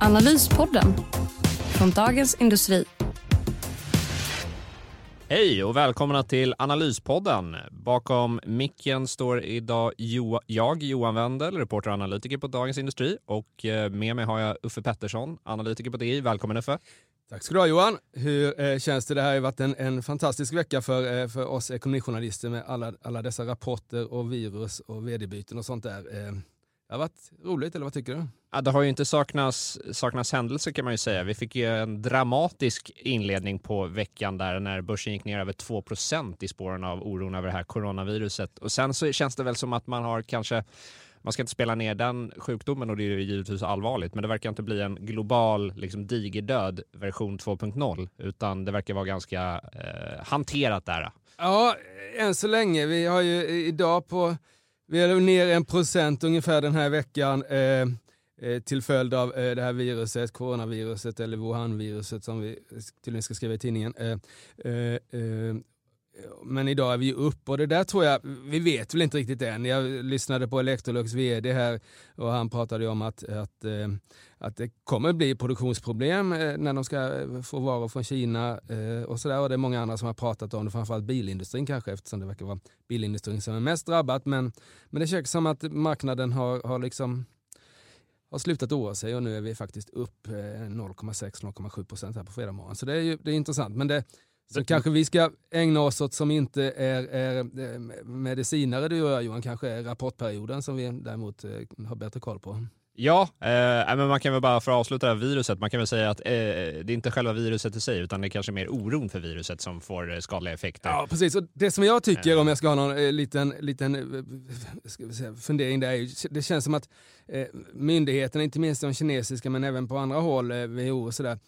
Analyspodden från Dagens Industri. Hej och välkomna till Analyspodden. Bakom micken står idag jo jag, Johan Wendel, reporter och analytiker på Dagens Industri. Och eh, med mig har jag Uffe Pettersson, analytiker på DI. Välkommen Uffe. Tack ska du ha Johan. Hur eh, känns det? Det här har varit en, en fantastisk vecka för, eh, för oss ekonomijournalister med alla, alla dessa rapporter och virus och vd-byten och sånt där. Eh, det har varit roligt, eller vad tycker du? Ja, det har ju inte saknats, saknats händelser kan man ju säga. Vi fick ju en dramatisk inledning på veckan där när börsen gick ner över 2% i spåren av oron över det här coronaviruset. Och sen så känns det väl som att man har kanske man ska inte spela ner den sjukdomen och det är ju givetvis allvarligt, men det verkar inte bli en global liksom, digerdöd version 2.0, utan det verkar vara ganska eh, hanterat där. Ja, än så länge. Vi har ju idag på vi är ner en procent ungefär den här veckan eh, eh, till följd av eh, det här viruset, coronaviruset eller Wuhan-viruset som vi tydligen ska skriva i tidningen. Eh, eh, eh men idag är vi upp och det där tror jag, vi vet väl inte riktigt än. Jag lyssnade på Electrolux vd här och han pratade om att, att, eh, att det kommer bli produktionsproblem eh, när de ska eh, få varor från Kina och sådär. Och det är många andra som har pratat om det, framförallt bilindustrin kanske eftersom det verkar vara bilindustrin som är mest drabbat. Men, men det känns som att marknaden har, har liksom har slutat oroa sig och nu är vi faktiskt upp 0,6-0,7 procent här på fredag morgon. Så det är ju det är intressant. Men det, så kanske vi ska ägna oss åt som inte är, är medicinare du och jag Johan, kanske är rapportperioden som vi däremot eh, har bättre koll på. Ja, eh, men man kan väl bara för att avsluta det här viruset, man kan väl säga att eh, det är inte själva viruset i sig utan det är kanske mer oron för viruset som får eh, skadliga effekter. Ja, precis. Och det som jag tycker, eh. om jag ska ha någon eh, liten, liten säga, fundering där, är, det känns som att eh, myndigheterna, inte minst de kinesiska men även på andra håll, WHO och sådär,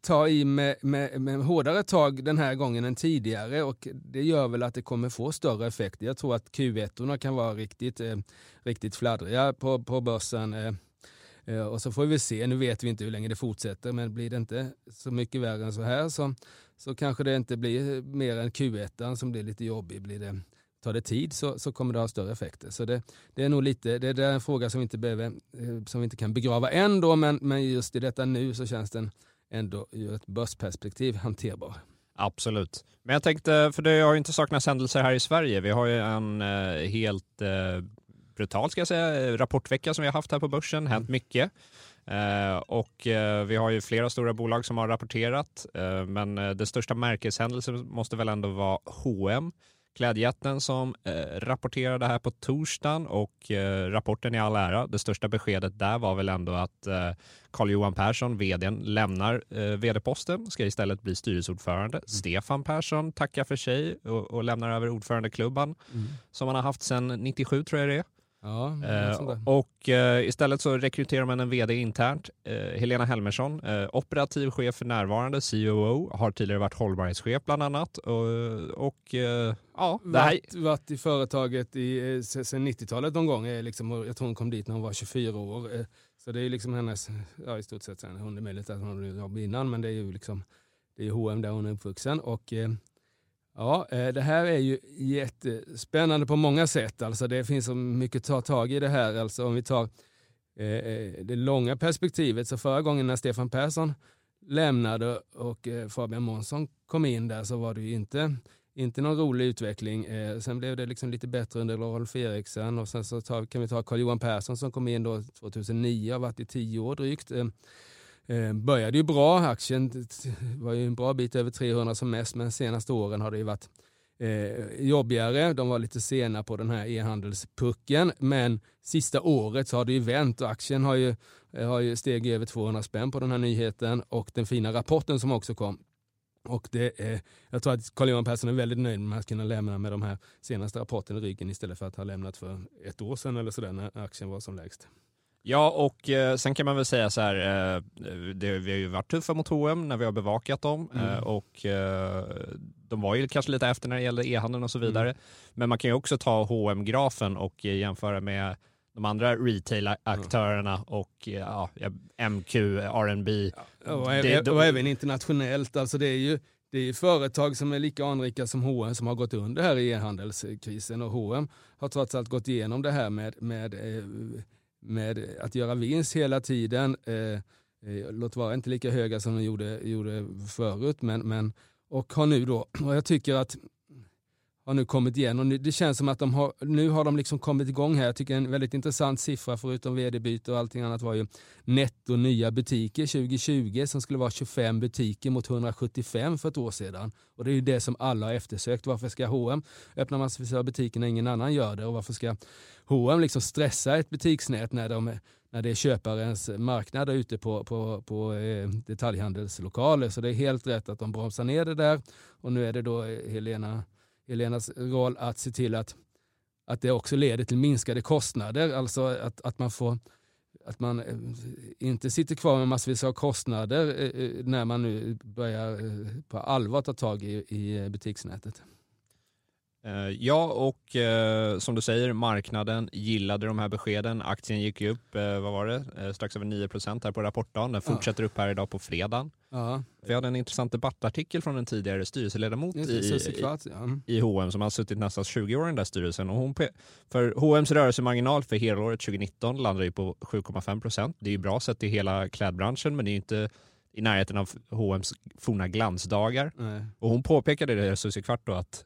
ta i med, med, med hårdare tag den här gången än tidigare och det gör väl att det kommer få större effekter. Jag tror att Q1 kan vara riktigt, eh, riktigt fladdriga på, på börsen. Eh, eh, och så får vi se, nu vet vi inte hur länge det fortsätter, men blir det inte så mycket värre än så här så, så kanske det inte blir eh, mer än Q1 som blir lite jobbig. Blir det, tar det tid så, så kommer det ha större effekter. Så det, det är nog lite, det, det är en fråga som vi inte, behöver, eh, som vi inte kan begrava än då, men, men just i detta nu så känns den ändå ur ett börsperspektiv hanterbar. Absolut. Men jag tänkte, för det har ju inte saknats händelser här i Sverige. Vi har ju en eh, helt eh, brutal, ska jag säga, rapportvecka som vi har haft här på börsen. Hänt mm. mycket. Eh, och eh, vi har ju flera stora bolag som har rapporterat, eh, men eh, det största märkeshändelsen måste väl ändå vara H&M Klädjätten som eh, rapporterade här på torsdagen och eh, rapporten i all ära, det största beskedet där var väl ändå att eh, Carl-Johan Persson, vdn, lämnar eh, vd-posten, ska istället bli styrelseordförande. Mm. Stefan Persson tackar för sig och, och lämnar över ordförandeklubban mm. som han har haft sedan 97 tror jag det är. Ja, eh, och eh, istället så rekryterar man en vd internt. Eh, Helena Helmersson, eh, operativ chef för närvarande, COO, har tidigare varit hållbarhetschef bland annat. Och, och eh, ja, det här... varit, varit i företaget i, eh, sedan 90-talet någon gång. Liksom, jag tror hon kom dit när hon var 24 år. så det är liksom hennes, ja i stort sett sen, hon är möjligt att hon hade jobb innan men det är ju liksom det är H&M där hon är uppvuxen. Och, Ja, eh, det här är ju jättespännande på många sätt. Alltså det finns så mycket att ta tag i det här. Alltså om vi tar eh, eh, det långa perspektivet, så förra gången när Stefan Persson lämnade och Fabian Månsson kom in där så var det ju inte, inte någon rolig utveckling. Sen blev det liksom lite bättre under Rolf Eriksen och sen så tar, kan vi ta Carl-Johan Persson som kom in då 2009 och har varit i tio år drygt. Eh, började ju bra, aktien var ju en bra bit över 300 som mest, men de senaste åren har det ju varit eh, jobbigare. De var lite sena på den här e-handelspucken, men sista året så har det ju vänt och aktien har ju, har ju stegit över 200 spänn på den här nyheten och den fina rapporten som också kom. Och det är, jag tror att Carl-Johan Persson är väldigt nöjd med att kunna lämna med de här senaste rapporterna i ryggen istället för att ha lämnat för ett år sedan eller sådär när aktien var som lägst. Ja, och eh, sen kan man väl säga så här, eh, det, vi har ju varit tuffa mot H&M när vi har bevakat dem Mm. eh, och eh, de var ju kanske lite efter när det gällde e-handeln och så vidare. Mm. Men man kan ju också ta hm grafen och eh, jämföra med de andra retail-aktörerna och eh, ja, MQ, R&B. Och, Det- även, de- och även internationellt. Alltså det är ju det är företag som är lika anrika som H&M som har gått under här i e-handelskrisen och H&M har trots allt gått igenom det här med, med, eh, med att göra vinst hela tiden. Eh, eh, Låt vara inte lika höga som de gjorde, gjorde förut men, men och har nu då, och jag tycker att har nu kommit igen och nu, det känns som att de har, nu har de liksom kommit igång här. Jag tycker en väldigt intressant siffra förutom vd-byte och allting annat var ju netto nya butiker 2020 som skulle vara 25 butiker mot 175 för ett år sedan. Och det är ju det som alla har eftersökt. Varför ska H&M öppna massvis av butiker när ingen annan gör det och varför ska H&M liksom stressa ett butiksnät när, de, när det är köparens marknad ute på, på, på eh, detaljhandelslokaler. Så det är helt rätt att de bromsar ner det där och nu är det då eh, Helena Helenas roll att se till att, att det också leder till minskade kostnader. Alltså att, att man får att man eh, inte sitter kvar med massvis av kostnader eh, eh, när man nu börjar på allvar ta tag i, i butiksnätet. Eh, Ja, och eh, som du säger, marknaden gillade de här beskeden. Aktien gick ju upp, eh, vad var det, eh, strax över 9 här på rapportdagen. Den Ja. fortsätter upp här idag på fredagen. Ja, Vi hade en intressant debattartikel från en tidigare styrelseledamot i, i, Kvart, ja. Mm. i H&M som har suttit nästan 20 år i den där styrelsen. Och hon för H&M's rörelsemarginal för helåret 2019 landar ju på 7,5 procent. Det är ju bra sett i hela klädbranschen men det är ju inte i närheten av H&M's forna glansdagar. Nej. Och hon påpekade det, Susie Kvart, då, att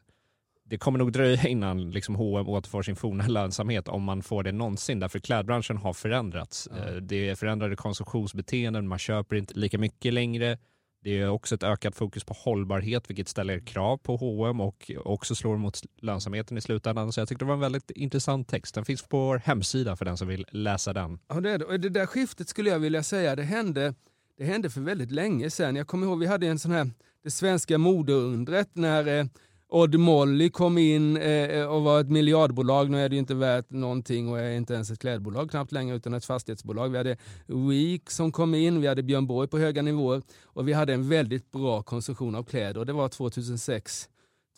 det kommer nog dröja innan liksom H&M återfår sin forna lönsamhet om man får det någonsin. Därför klädbranschen har förändrats. Eh, Det är förändrade konsumtionsbeteenden, man köper inte lika mycket längre. Det är också ett ökat fokus på hållbarhet vilket ställer krav på H&M och också slår mot lönsamheten i slutändan. Så jag tyckte det var en väldigt intressant text. Den finns på vår hemsida för den som vill läsa den. Ja, det, är det där skiftet skulle jag vilja säga, det hände, det hände för väldigt länge sedan. Jag kommer ihåg vi hade en sån här, det svenska modeundret när eh, Odd Molly kom in eh, och var ett miljardbolag. Nu är det ju inte värt någonting och är inte ens ett klädbolag knappt längre utan ett fastighetsbolag. Vi hade Week som kom in, vi hade Björn Borg på höga nivåer och vi hade en väldigt bra konsumtion av kläder och det var 2006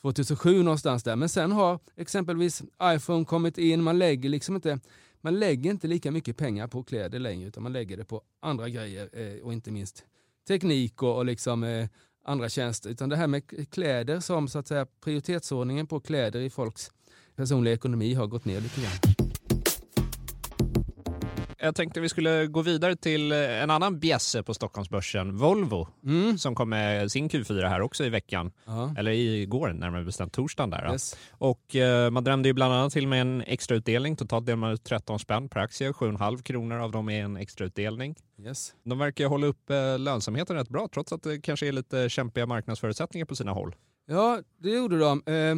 2007 någonstans där. Men sen har exempelvis iPhone kommit in, man lägger liksom inte man lägger inte lika mycket pengar på kläder längre utan man lägger det på andra grejer eh, och inte minst teknik och, och liksom, eh, andra tjänster. Utan det här med kläder som så att säga prioritetsordningen på kläder i folks personliga ekonomi har gått ner lite grann. Jag tänkte vi skulle gå vidare till eh, en annan bjässe på Stockholmsbörsen, Volvo, Mm. som kom med sin Q4 här också i veckan. Ja. Eller igår, närmare bestämt torsdagen där. Yes. Och eh, man drämde ju bland annat till med en extrautdelning. Totalt delade man ut 13 spänn per aktie. 7,5 kronor av dem är en extrautdelning. Yes. De verkar hålla upp eh, lönsamheten rätt bra trots att det kanske är lite kämpiga marknadsförutsättningar på sina håll. Ja, det gjorde de. Eh,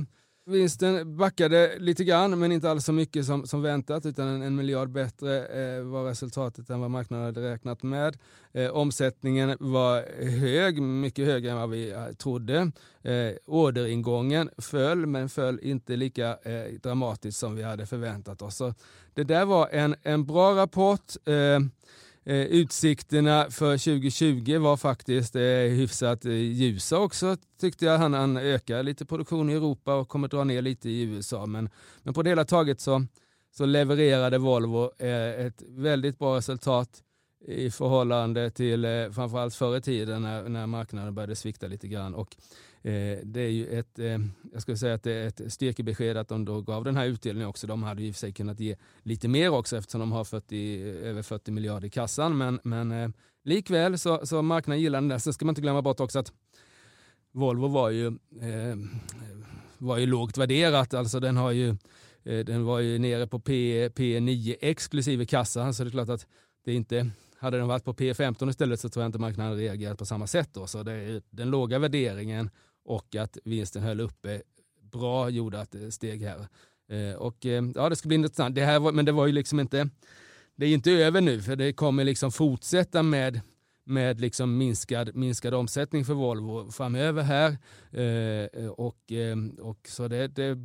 vinsten backade lite grann, men inte alls så mycket som, som väntat, utan en, en miljard bättre eh, var resultatet än vad marknaden hade räknat med. Eh, omsättningen var hög, mycket högre än vad vi eh, trodde. Eh, orderingången föll, men föll inte lika eh, dramatiskt som vi hade förväntat oss. Så det där var en, en bra rapport. Eh, Eh, utsikterna för 2020 var faktiskt eh, hyfsat eh, ljusa också tyckte jag. Han, han ökar lite produktion i Europa och kommer dra ner lite i USA. Men, men på det hela taget så, så levererade Volvo eh, ett väldigt bra resultat i förhållande till eh, framförallt förr i tiden när, när marknaden började svikta lite grann. Och, Eh, det är ju ett, eh, jag skulle säga att det är ett styrkebesked att de då gav den här utdelningen också. De hade ju i och för sig kunnat ge lite mer också eftersom de har 40, över 40 miljarder i kassan. Men, men eh, likväl så, så marknaden gillar den där. Sen ska man inte glömma bort också att Volvo var ju, eh, var ju lågt värderat. Alltså den, har ju, eh, den var ju nere på P, P9 exklusive kassan. Så det är klart att det inte hade den varit på P15 istället så tror jag inte marknaden hade reagerat på samma sätt. Då. Så det är den låga värderingen och att vinsten höll uppe bra gjorde att det steg här. Eh, och eh, ja, det ska bli intressant. Det här var, men det var ju liksom inte, det är inte över nu för det kommer liksom fortsätta med med liksom minskad, minskad omsättning för Volvo framöver här. Eh, och, eh, och så det, det,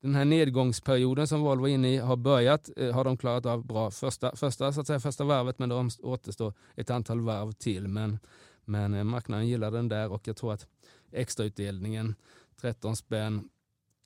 den här nedgångsperioden som Volvo är inne i har börjat, eh, har de klarat av bra första, första, så att säga, första varvet men det återstår ett antal varv till. Men, men eh, marknaden gillar den där och jag tror att extrautdelningen 13 spänn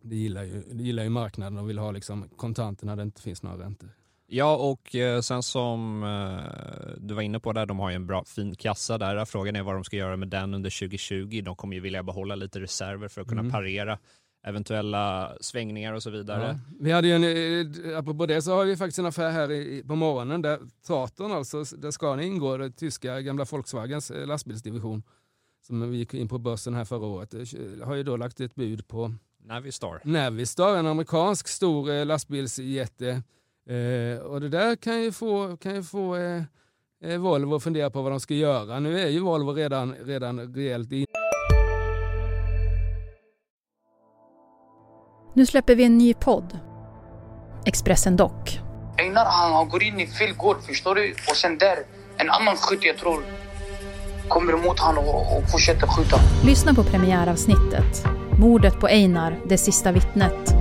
det gillar ju, det gillar ju marknaden och vill ha liksom kontanter när det inte finns några räntor. Ja, och eh, sen som eh, du var inne på där, de har ju en bra fin kassa där. Frågan är vad de ska göra med den under 2020. De kommer ju vilja behålla lite reserver för att kunna mm. parera eventuella svängningar och så vidare. Ja. Vi hade ju en, eh, apropå det så har vi faktiskt en affär här på morgonen där Traton, alltså där Scania ingår, det tyska gamla Volkswagens lastbilsdivision som vi gick in på börsen här förra året, har ju då lagt ett bud på Navistar. Navistar, en amerikansk stor lastbilsjätte Eh, och det där kan ju få, kan ju få eh, eh, Volvo att fundera på vad de ska göra. Nu är ju Volvo redan, redan rejält in. Nu släpper vi en ny podd. Expressen Dock. Einar han går in i fel gård, förstår du? Och sen där, en annan skytt jag tror kommer emot honom och, och fortsätter skjuta. Lyssna på premiäravsnittet. Mordet på Einar, det sista vittnet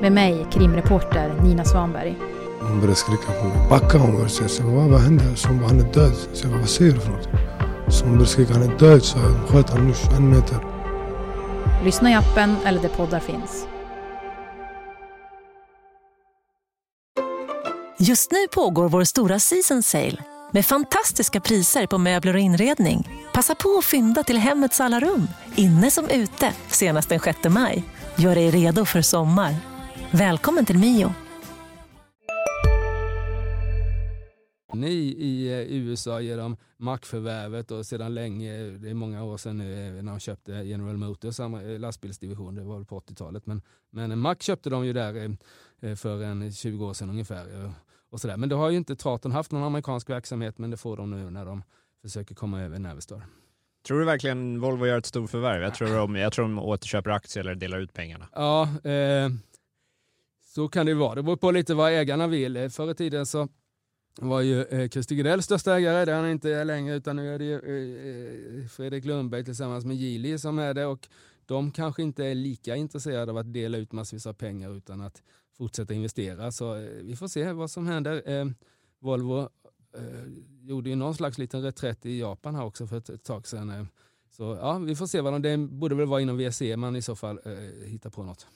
med mig, krimreporter Nina Svanberg. Hon började skrika på mig. Backa hon började säga. Så vad, vad hände? Så hon bara, han är död. Så jag bara, vad säger du för något? Så hon började skrika, han är död. Så jag sköt honom nu 21 meter. Lyssna i appen eller där poddar finns. Just nu pågår vår stora season sale med fantastiska priser på möbler och inredning. Passa på att fynda till hemmets alla rum, inne som ute, senast den 6 maj. Gör dig redo för sommar. Välkommen till Mio. Ni i eh, USA genom mackförvärvet och sedan länge, det är många år sedan nu eh, när de köpte General Motors eh, lastbilsdivision, det var väl på 80-talet, men, men mack köpte de ju där för en 20 år sedan ungefär. Och sådär. Men det har ju inte Traton haft någon amerikansk verksamhet, men det får de nu när de försöker komma över Navistar. Tror du verkligen Volvo gör ett stort förvärv? Jag tror de, jag tror de återköper aktier eller delar ut pengarna. Ja, eh, så kan det vara. Det beror på lite vad ägarna vill. Förr i tiden så var ju eh, Christer Gudell största ägare, det är han inte längre, utan nu är det ju eh, Fredrik Lundberg tillsammans med Gili som är det. Och de kanske inte är lika intresserade av att dela ut massvis av pengar utan att fortsätta investera. Så eh, vi får se vad som händer. Eh, Volvo eh, gjorde ju någon slags liten reträtt i Japan här också för ett, ett tag sedan. Eh. Så ja, vi får se vad de, det borde väl vara inom VSE man i så fall eh, hittar på något.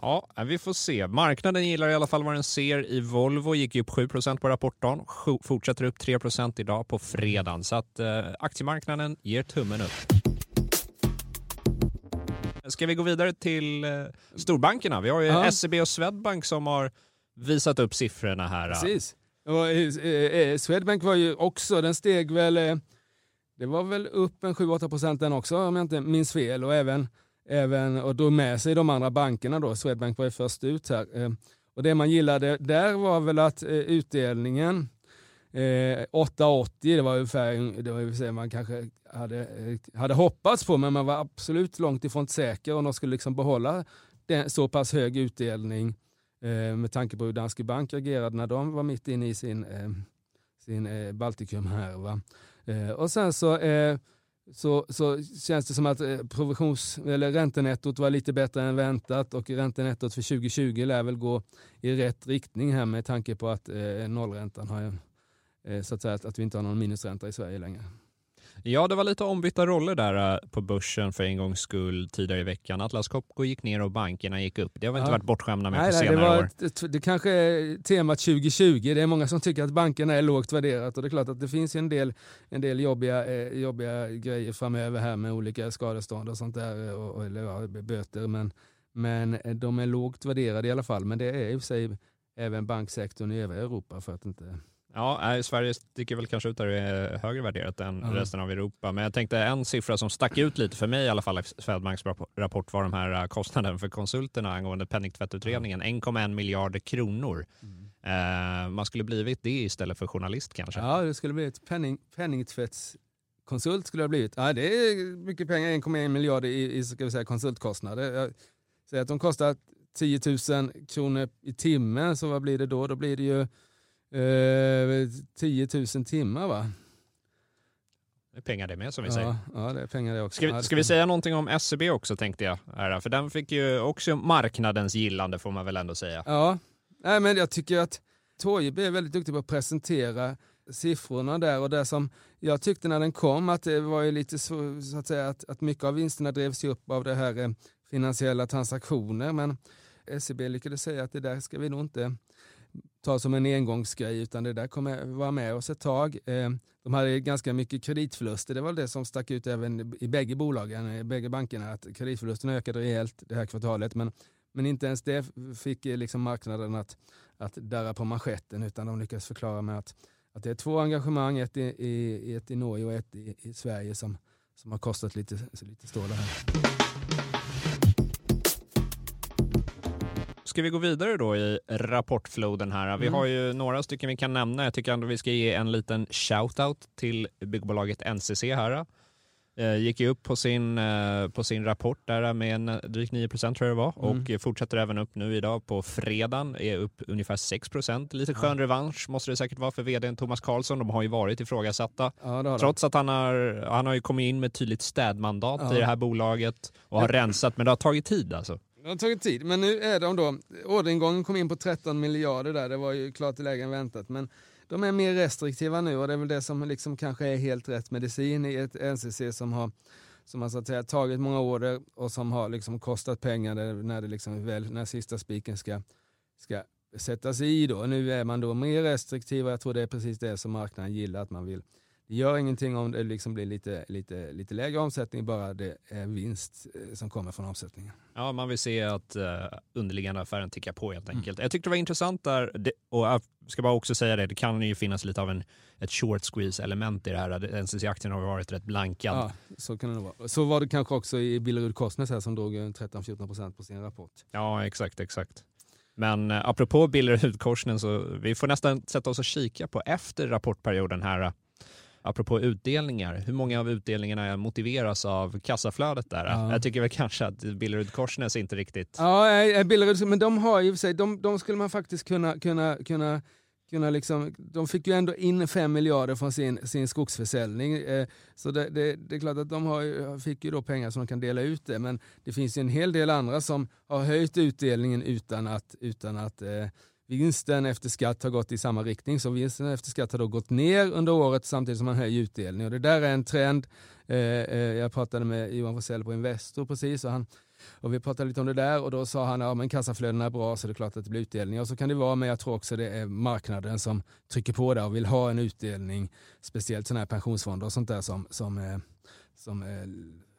Ja, eh, vi får se. Marknaden gillar i alla fall vad den ser i Volvo. Gick ju upp 7% på rapporten. Fortsätter upp 3% idag på fredagen. Så att eh, aktiemarknaden ger tummen upp. Ska vi gå vidare till eh, storbankerna? Vi har ju ja. SEB och Swedbank som har visat upp siffrorna här. Precis. Och, eh, eh, Swedbank var ju också, den steg väl, eh, det var väl upp en 7-8 procent den också om jag inte minns fel. Och även, även och då med sig de andra bankerna då, Swedbank var ju först ut här. Eh, och det man gillade där var väl att eh, utdelningen eh, 8,80 det var ungefär det var man kanske hade, eh, hade hoppats på men man var absolut långt ifrån säker om de skulle liksom behålla den, så pass hög utdelning Eh, med tanke på hur Danske Bank agerade när de var mitt inne i sin, eh, sin eh, Baltikum-härva. Eh, och sen så, eh, så, så känns det som att provisions, eller räntenettot var lite bättre än väntat och räntenettot för 2020 lär väl gå i rätt riktning här med tanke på att nollräntan har så att, säga, att vi inte har någon minusränta i Sverige längre. Ja, det var lite ombytta roller där äh, på börsen för en gångs skull tidigare i veckan. Atlas Copco gick ner och bankerna gick upp. Det har vi inte ja. varit bortskämda med nej, på senare det var år. Ett, det kanske är temat 2020. Det är många som tycker att bankerna är lågt värderat och det är klart att det finns en del, en del jobbiga, eh, jobbiga grejer framöver här med olika skadestånd och sånt där, och, och, eller ja, böter. Men, men eh, de är lågt värderade i alla fall. Men det är i och för sig även banksektorn i övriga Europa för att inte Ja, Sverige sticker väl kanske ut där det är högre värderat än mm. resten av Europa. Men jag tänkte en siffra som stack ut lite för mig i alla fall i Swedbanks rapport var de här äh, kostnaden för konsulterna angående penningtvättutredningen. Mm. 1,1 miljarder kronor. Mm. Eh, man skulle blivit det istället för journalist kanske? Ja, det skulle blivit penning, penningtvättskonsult skulle det ha blivit. Ja, det är mycket pengar, 1,1 miljarder i, i ska vi säga, konsultkostnader. Säger att de kostar 10 000 kronor i timmen, så vad blir det då? Då blir det ju 10 eh, 000 timmar va? Det är pengar det med som vi säger. Ja, ja, det är pengar det också. Ska Ja, vi, ska vi säga någonting om SEB också tänkte jag. Här, för den fick ju också marknadens gillande får man väl ändå säga. Ja, Nej, men jag tycker att Torgeby är väldigt duktig på att presentera siffrorna där och det som jag tyckte när den kom att det var ju lite så, så att säga att, att mycket av vinsterna drevs upp av det här eh, finansiella transaktioner men SEB lyckades säga att det där ska vi nog inte ta som en engångsgrej utan det där kommer vara med oss ett tag. Eh, de hade ganska mycket kreditförluster, det var det som stack ut även i bägge bolagen, i bägge bankerna, att kreditförlusterna ökade rejält det här kvartalet men, men inte ens det fick eh, liksom marknaden att, att darra på manschetten utan de lyckades förklara med att, att det är två engagemang, ett i, i, ett i Norge och ett i, i Sverige som, som har kostat lite, lite stålar här. Ska vi gå vidare då i rapportfloden här? Vi Mm. har ju några stycken vi kan nämna. Jag tycker ändå vi ska ge en liten shout-out till byggbolaget NCC här. Eh, gick ju upp på sin, eh, på sin rapport där med en drygt 9 tror jag det var Mm. och fortsätter även upp nu idag på fredagen, är upp ungefär 6% Lite skön revansch måste det säkert vara för vdn Thomas Karlsson. De har ju varit ifrågasatta. Ja, det har de. Trots att han har, han har ju kommit in med tydligt städmandat Ja. i det här bolaget och har rensat, men det har tagit tid alltså. Det har tagit tid, men nu är de då, orderingången kom in på 13 miljarder där, det var ju klart lägre än väntat, men de är mer restriktiva nu och det är väl det som liksom kanske är helt rätt medicin i ett NCC som har, som har så att säga, tagit många order och som har liksom kostat pengar när, det liksom väl, när sista spiken ska, ska sättas i. Då. Nu är man då mer restriktiv och jag tror det är precis det som marknaden gillar, att man vill det gör ingenting om det liksom blir lite, lite, lite lägre omsättning, bara det är vinst eh, som kommer från omsättningen. Ja, man vill se att uh, underliggande affären tickar på helt Mm. enkelt. Jag tyckte det var intressant där, det, och jag ska bara också säga det, det kan ju finnas lite av en, ett short squeeze element i det här. NCC-aktien har varit rätt blankad. Ja, så kan det vara. Så var det kanske också i Billerud Korsnäs här som drog en 13-14% på sin rapport. Ja, exakt, exakt. Men uh, apropå Billerud-Korsnäs, så vi får nästan sätta oss och kika på efter rapportperioden här. Apropå utdelningar, hur många av utdelningarna motiveras av kassaflödet där? Ja. Jag tycker väl kanske att Billerud-Korsnäs inte riktigt... Ja, eh, Billerud, men de har ju sig, de, de skulle man faktiskt kunna, kunna, kunna kunna liksom, de fick ju ändå in 5 miljarder från sin, sin skogsförsäljning. Eh, så det, det, det är klart att de har fick ju då pengar som de kan dela ut det. Men det finns ju en hel del andra som har höjt utdelningen utan att, utan att eh, vinsten efter skatt har gått i samma riktning. Så vinsten efter skatt har då gått ner under året samtidigt som man höjer utdelningen. Och det där är en trend. Eh, eh, jag pratade med Johan Forsell på Investor precis och, han, och vi pratade lite om det där och då sa han att ja, kassaflödena är bra så det är klart att det blir utdelning. Och så kan det vara men jag tror också det är marknaden som trycker på där och vill ha en utdelning. Speciellt sådana här pensionsfonder och sånt där som, som, eh, som, som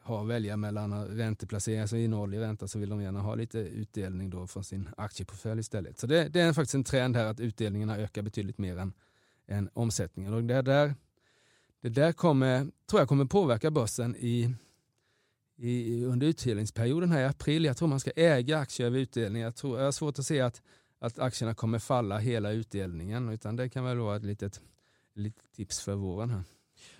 har att välja mellan ränteplaceringar som innehåller ränta så vill de gärna ha lite utdelning då från sin aktieportfölj istället. Så det, det är faktiskt en trend här att utdelningarna ökar betydligt mer än, än omsättningen. Och det där, det där kommer, tror jag kommer påverka börsen i, i, under utdelningsperioden här i april. Jag tror man ska äga aktier över utdelning. Jag, tror, jag har svårt att se att, att aktierna kommer falla hela utdelningen utan det kan väl vara ett litet, litet tips för våren här.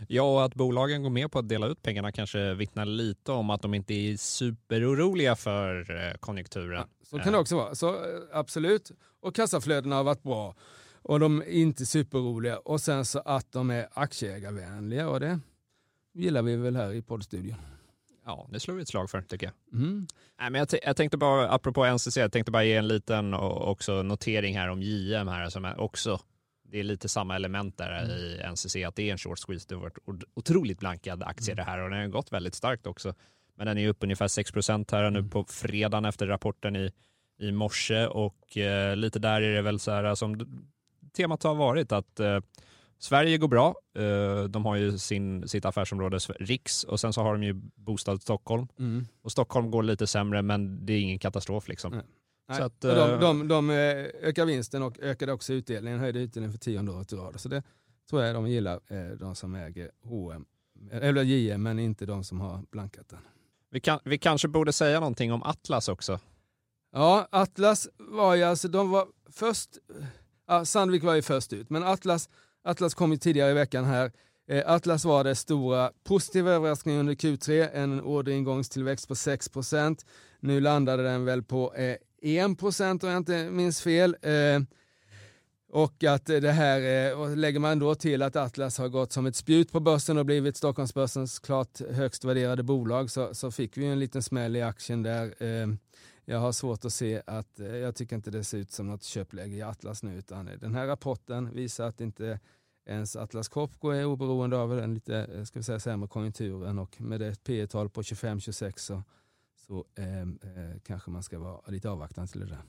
Ja, och att bolagen går med på att dela ut pengarna kanske vittnar lite om att de inte är superoroliga för eh, konjunkturen. Ja, så kan det också vara. Så, eh, absolut. Och kassaflödena har varit bra. Och de är inte superoroliga. Och sen så att de är aktieägarvänliga. Och det gillar vi väl här i poddstudion. Ja, det slår vi ett slag för tycker jag. Mm. Nej, men jag, jag, tänkte bara, apropå NCC, jag tänkte bara ge en liten och också notering här om JM här som är också det är lite samma element där mm. i NCC, att det är en short squeeze. Det har varit otroligt blankad aktie mm. det här och den har gått väldigt starkt också. Men den är upp ungefär 6% här nu på fredagen efter rapporten i, i morse och eh, lite där är det väl så här som temat har varit att eh, Sverige går bra. Eh, de har ju sin, sitt affärsområde Riks och sen så har de ju Bostad Stockholm. Mm. Och Stockholm går lite sämre men det är ingen katastrof liksom. Nej. Så att, de, de, de, ökar vinsten och ökade också utdelningen, höjde utdelningen för tionde året i rad. Så det tror jag de gillar, de som äger H&M eller JM, men inte de som har blankat den. Vi, kan, vi kanske borde säga någonting om Atlas också. Ja, Atlas var ju alltså, de var först, ja, Sandvik var ju först ut, men Atlas, Atlas kom ju tidigare i veckan här. Atlas var det stora positiva överraskningen under Q3, en orderingångstillväxt på 6% Nu landade den väl på 1 procent om jag inte minns fel. Eh, och att det här, eh, och lägger man då till att Atlas har gått som ett spjut på börsen och blivit Stockholmsbörsens klart högst värderade bolag så, så fick vi en liten smäll i aktien där. Eh, jag har svårt att se att, jag tycker inte det ser ut som något köpläge i Atlas nu utan den här rapporten visar att inte ens Atlas Copco är oberoende av den lite ska vi säga, sämre konjunkturen och med ett P tal på 25-26 så, så eh, kanske man ska vara lite avvaktande till det där.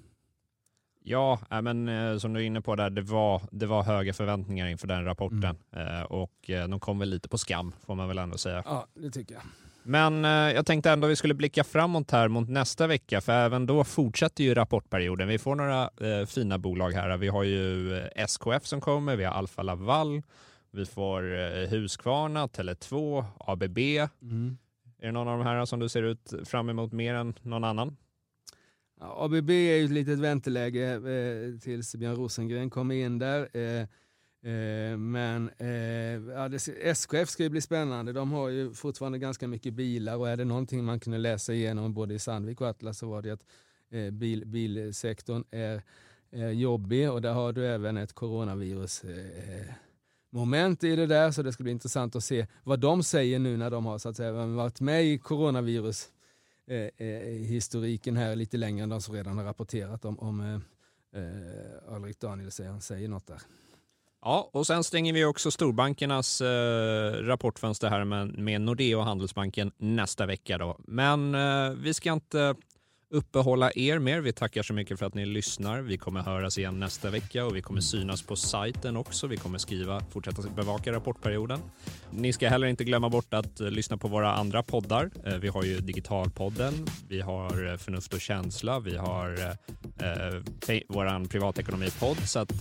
Ja, men eh, som du är inne på där, det var, det var höga förväntningar inför den rapporten mm. och eh, de kom väl lite på skam får man väl ändå säga. Ja, det tycker jag. Men jag tänkte ändå vi skulle blicka framåt här mot nästa vecka, för även då fortsätter ju rapportperioden. Vi får några eh, fina bolag här. Vi har ju SKF som kommer, vi har Alfa Laval, vi får eh, Husqvarna, Tele2, ABB. Mm. Är det någon av de här som du ser ut fram emot mer än någon annan? Ja, ABB är ju ett litet vänteläge eh, tills Björn Rosengren kommer in där. Eh, eh, men eh, ja, det, SKF ska ju bli spännande. De har ju fortfarande ganska mycket bilar och är det någonting man kunde läsa igenom både i Sandvik och Atlas så var det att eh, bil, bilsektorn är, är jobbig och där har du även ett coronavirus eh, moment i det där så det ska bli intressant att se vad de säger nu när de har så att säga, varit med i coronavirus eh, eh, historiken här lite längre än de som redan har rapporterat om, om eh, eh Alrik Danielsson säger något där. Ja, och sen stänger vi också storbankernas eh, rapportfönster här med, med Nordea och Handelsbanken nästa vecka. Då. Men eh, vi ska inte uppehålla er mer. Vi tackar så mycket för att ni lyssnar. Vi kommer höras igen nästa vecka och vi kommer synas på sajten också. Vi kommer skriva, fortsätta bevaka rapportperioden. Ni ska heller inte glömma bort att eh, lyssna på våra andra poddar. Eh, vi har ju Digitalpodden, vi har eh, Förnuft och känsla, vi har eh, vår privatekonomipodd. Så att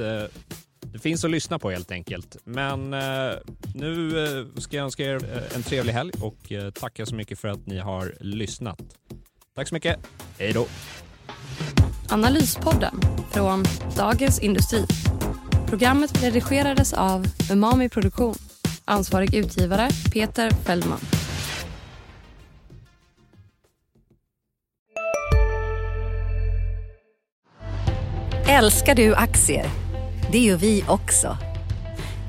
det finns att lyssna på helt enkelt. Men eh, nu ska jag önska er en trevlig helg och eh, tacka så mycket för att ni har lyssnat. Tack så mycket. Hej då. Analyspodden från Dagens Industri. Programmet redigerades av Umami Produktion. Ansvarig utgivare Peter Fellman. Älskar du aktier? Det gör vi också.